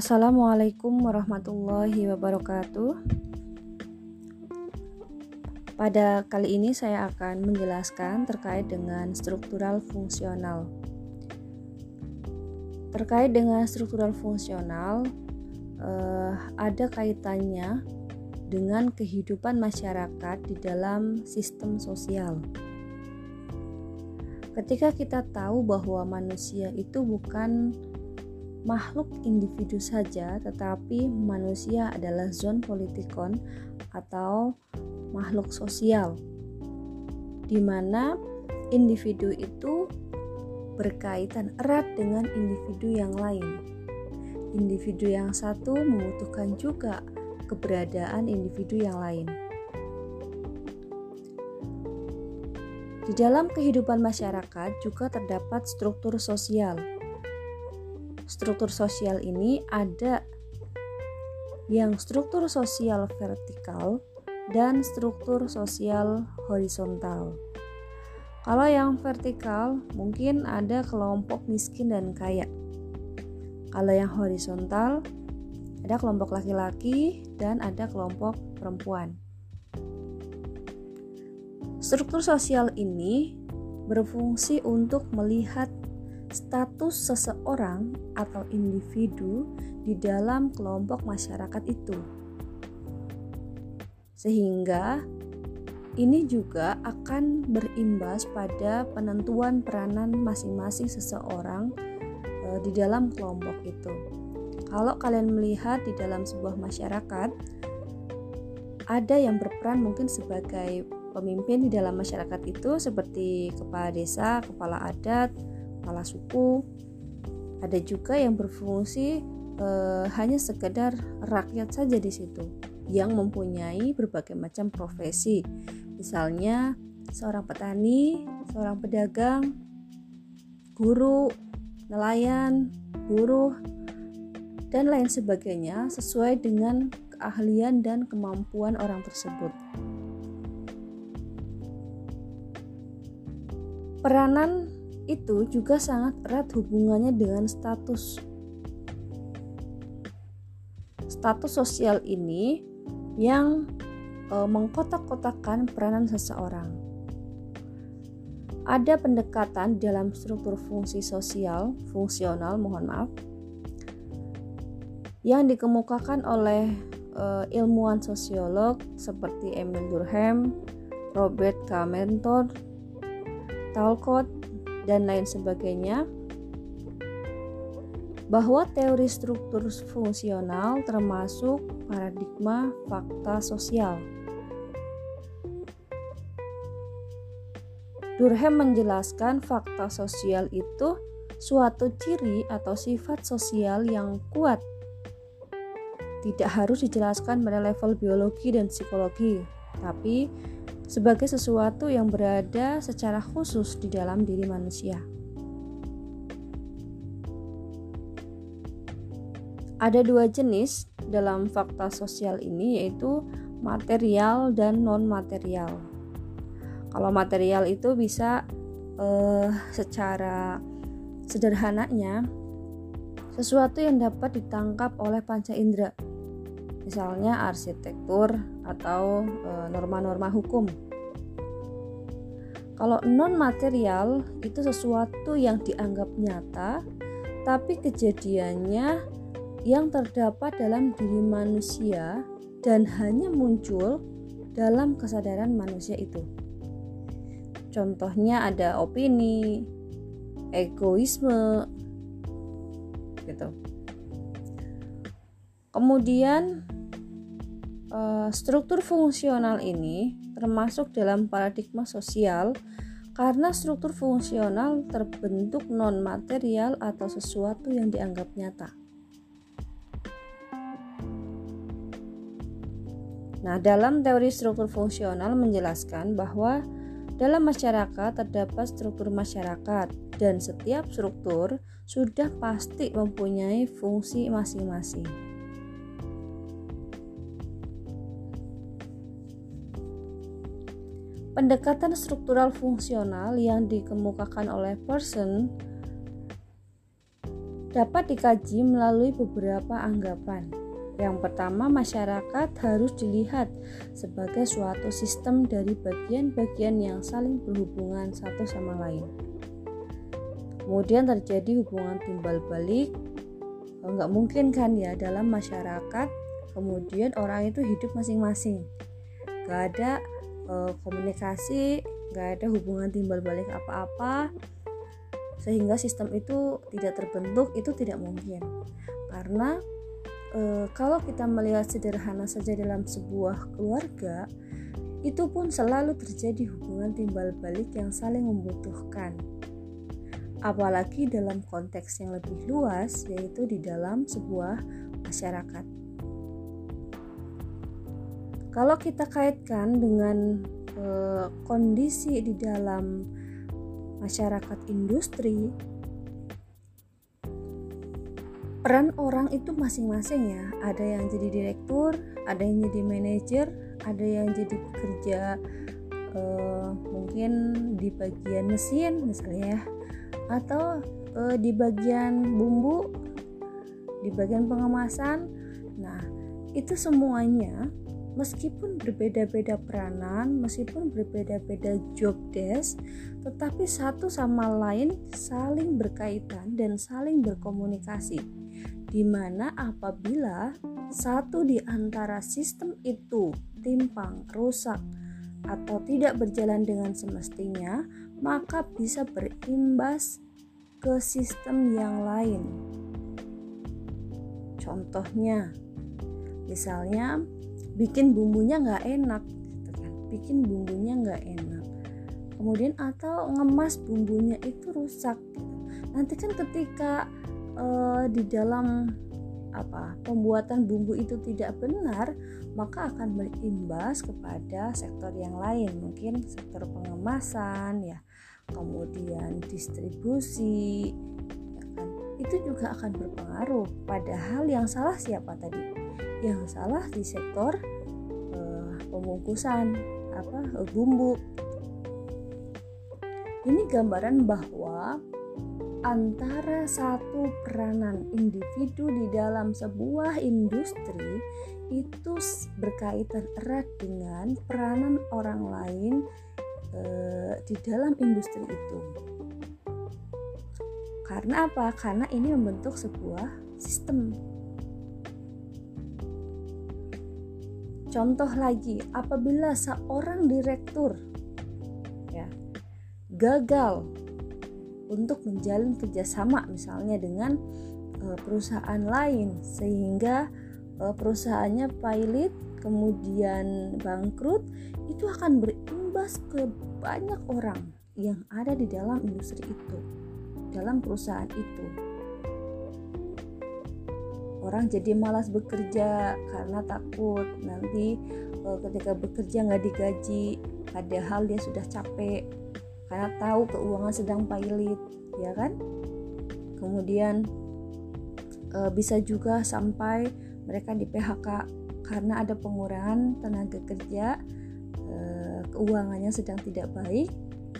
Assalamualaikum warahmatullahi wabarakatuh. Pada kali ini saya akan menjelaskan terkait dengan struktural fungsional. Terkait dengan struktural fungsional, eh, ada kaitannya dengan kehidupan masyarakat di dalam sistem sosial. Ketika kita tahu bahwa manusia itu bukan makhluk individu saja, tetapi manusia adalah zon politikon atau makhluk sosial, di mana individu itu berkaitan erat dengan individu yang lain. Individu yang satu membutuhkan juga keberadaan individu yang lain. Di dalam kehidupan masyarakat juga terdapat struktur sosial. Struktur sosial ini ada yang struktur sosial vertikal dan struktur sosial horizontal. Kalau yang vertikal, mungkin ada kelompok miskin dan kaya. Kalau yang horizontal, ada kelompok laki-laki dan ada kelompok perempuan. Struktur sosial ini berfungsi untuk melihat status seseorang atau individu di dalam kelompok masyarakat itu. Sehingga ini juga akan berimbas pada penentuan peranan masing-masing seseorang e, di dalam kelompok itu. Kalau kalian melihat di dalam sebuah masyarakat, ada yang berperan mungkin sebagai pemimpin di dalam masyarakat itu seperti kepala desa, kepala adat, kepala suku. Ada juga yang berfungsi e, hanya sekedar rakyat saja di situ yang mempunyai berbagai macam profesi. Misalnya seorang petani, seorang pedagang, guru, nelayan, buruh, dan lain sebagainya sesuai dengan keahlian dan kemampuan orang tersebut. Peranan itu juga sangat erat hubungannya dengan status. Status sosial ini yang e, mengkotak-kotakan peranan seseorang. Ada pendekatan dalam struktur fungsi sosial, fungsional, mohon maaf, yang dikemukakan oleh e, ilmuwan sosiolog seperti Emil Durkheim, Robert K. Talcott, dan lain sebagainya bahwa teori struktur fungsional termasuk paradigma fakta sosial. Durkheim menjelaskan fakta sosial itu suatu ciri atau sifat sosial yang kuat. Tidak harus dijelaskan pada level biologi dan psikologi, tapi sebagai sesuatu yang berada secara khusus di dalam diri manusia. Ada dua jenis dalam fakta sosial ini yaitu material dan non material. Kalau material itu bisa eh, secara sederhananya sesuatu yang dapat ditangkap oleh panca indera misalnya arsitektur atau e, norma-norma hukum. Kalau non material itu sesuatu yang dianggap nyata, tapi kejadiannya yang terdapat dalam diri manusia dan hanya muncul dalam kesadaran manusia itu. Contohnya ada opini, egoisme, gitu. Kemudian struktur fungsional ini termasuk dalam paradigma sosial karena struktur fungsional terbentuk non material atau sesuatu yang dianggap nyata. Nah, dalam teori struktur fungsional menjelaskan bahwa dalam masyarakat terdapat struktur masyarakat dan setiap struktur sudah pasti mempunyai fungsi masing-masing. Pendekatan struktural fungsional yang dikemukakan oleh Person dapat dikaji melalui beberapa anggapan. Yang pertama, masyarakat harus dilihat sebagai suatu sistem dari bagian-bagian yang saling berhubungan satu sama lain. Kemudian terjadi hubungan timbal balik, nggak mungkin kan ya dalam masyarakat. Kemudian orang itu hidup masing-masing, nggak ada e, komunikasi, nggak ada hubungan timbal balik apa-apa, sehingga sistem itu tidak terbentuk itu tidak mungkin karena e, kalau kita melihat sederhana saja dalam sebuah keluarga, itu pun selalu terjadi hubungan timbal balik yang saling membutuhkan. Apalagi dalam konteks yang lebih luas, yaitu di dalam sebuah masyarakat. Kalau kita kaitkan dengan e, kondisi di dalam masyarakat industri, peran orang itu masing-masing ya. Ada yang jadi direktur ada yang jadi manajer ada yang jadi pekerja uh, mungkin di bagian mesin misalnya ya. Atau uh, di bagian bumbu di bagian pengemasan. Nah itu semuanya meskipun berbeda-beda peranan meskipun berbeda-beda job desk tetapi satu sama lain saling berkaitan dan saling berkomunikasi di mana apabila satu di antara sistem itu timpang, rusak, atau tidak berjalan dengan semestinya, maka bisa berimbas ke sistem yang lain. Contohnya, misalnya bikin bumbunya nggak enak, gitu kan? bikin bumbunya nggak enak. Kemudian atau ngemas bumbunya itu rusak. Gitu. Nanti kan ketika uh, di dalam apa pembuatan bumbu itu tidak benar maka akan berimbas kepada sektor yang lain mungkin sektor pengemasan ya kemudian distribusi itu juga akan berpengaruh padahal yang salah siapa tadi yang salah di sektor uh, pembungkusan apa bumbu ini gambaran bahwa antara satu peranan individu di dalam sebuah industri itu berkaitan erat dengan peranan orang lain e, di dalam industri itu. Karena apa? Karena ini membentuk sebuah sistem. Contoh lagi, apabila seorang direktur ya gagal untuk menjalin kerjasama misalnya dengan uh, perusahaan lain sehingga uh, perusahaannya pilot kemudian bangkrut itu akan berimbas ke banyak orang yang ada di dalam industri itu dalam perusahaan itu. Orang jadi malas bekerja karena takut nanti uh, ketika bekerja nggak digaji padahal dia sudah capek karena tahu keuangan sedang pailit ya kan? Kemudian e, bisa juga sampai mereka di PHK karena ada pengurangan tenaga kerja e, keuangannya sedang tidak baik.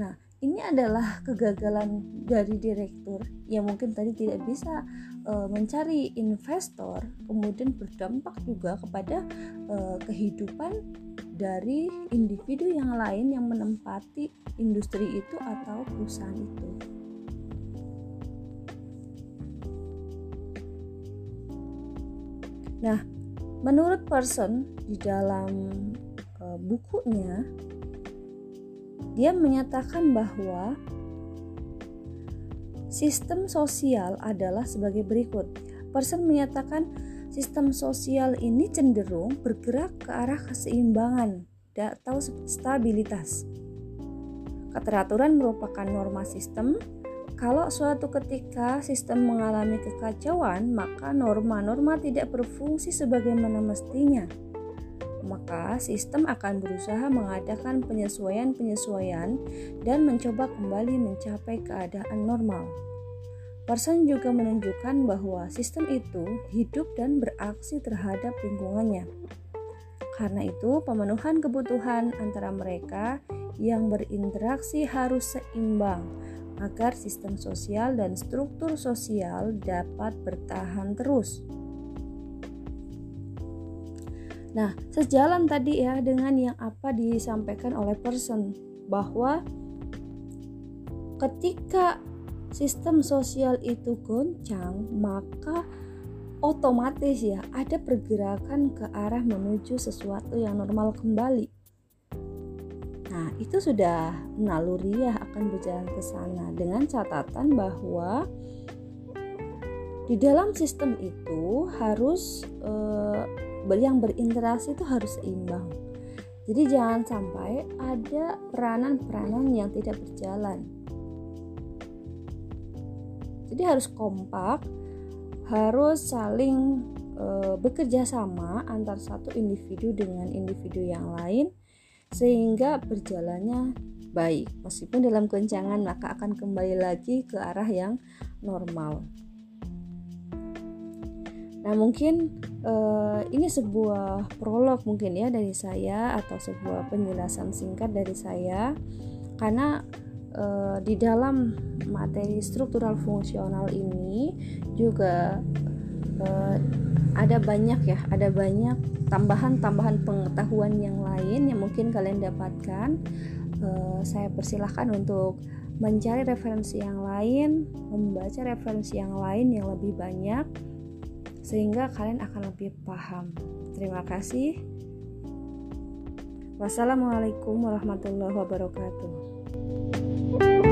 Nah ini adalah kegagalan dari direktur yang mungkin tadi tidak bisa e, mencari investor kemudian berdampak juga kepada e, kehidupan dari individu yang lain yang menempati industri itu atau perusahaan itu. Nah, menurut person di dalam uh, bukunya dia menyatakan bahwa sistem sosial adalah sebagai berikut. Person menyatakan sistem sosial ini cenderung bergerak ke arah keseimbangan atau stabilitas. Keteraturan merupakan norma sistem. Kalau suatu ketika sistem mengalami kekacauan, maka norma-norma tidak berfungsi sebagaimana mestinya. Maka sistem akan berusaha mengadakan penyesuaian-penyesuaian dan mencoba kembali mencapai keadaan normal. Parson juga menunjukkan bahwa sistem itu hidup dan beraksi terhadap lingkungannya. Karena itu, pemenuhan kebutuhan antara mereka yang berinteraksi harus seimbang agar sistem sosial dan struktur sosial dapat bertahan terus. Nah, sejalan tadi ya dengan yang apa disampaikan oleh person bahwa ketika sistem sosial itu goncang, maka otomatis ya ada pergerakan ke arah menuju sesuatu yang normal kembali. Nah, itu sudah naluriah akan berjalan ke sana dengan catatan bahwa di dalam sistem itu harus eh, yang berinteraksi itu harus seimbang. Jadi jangan sampai ada peranan-peranan yang tidak berjalan. Jadi harus kompak, harus saling e, bekerja sama antar satu individu dengan individu yang lain sehingga berjalannya baik. Meskipun dalam goncangan maka akan kembali lagi ke arah yang normal. Nah, mungkin uh, ini sebuah prolog mungkin ya dari saya atau sebuah penjelasan singkat dari saya karena uh, di dalam materi struktural fungsional ini juga uh, ada banyak ya, ada banyak tambahan-tambahan pengetahuan yang lain yang mungkin kalian dapatkan. Uh, saya persilahkan untuk mencari referensi yang lain, membaca referensi yang lain yang lebih banyak sehingga kalian akan lebih paham. Terima kasih. Wassalamualaikum warahmatullahi wabarakatuh.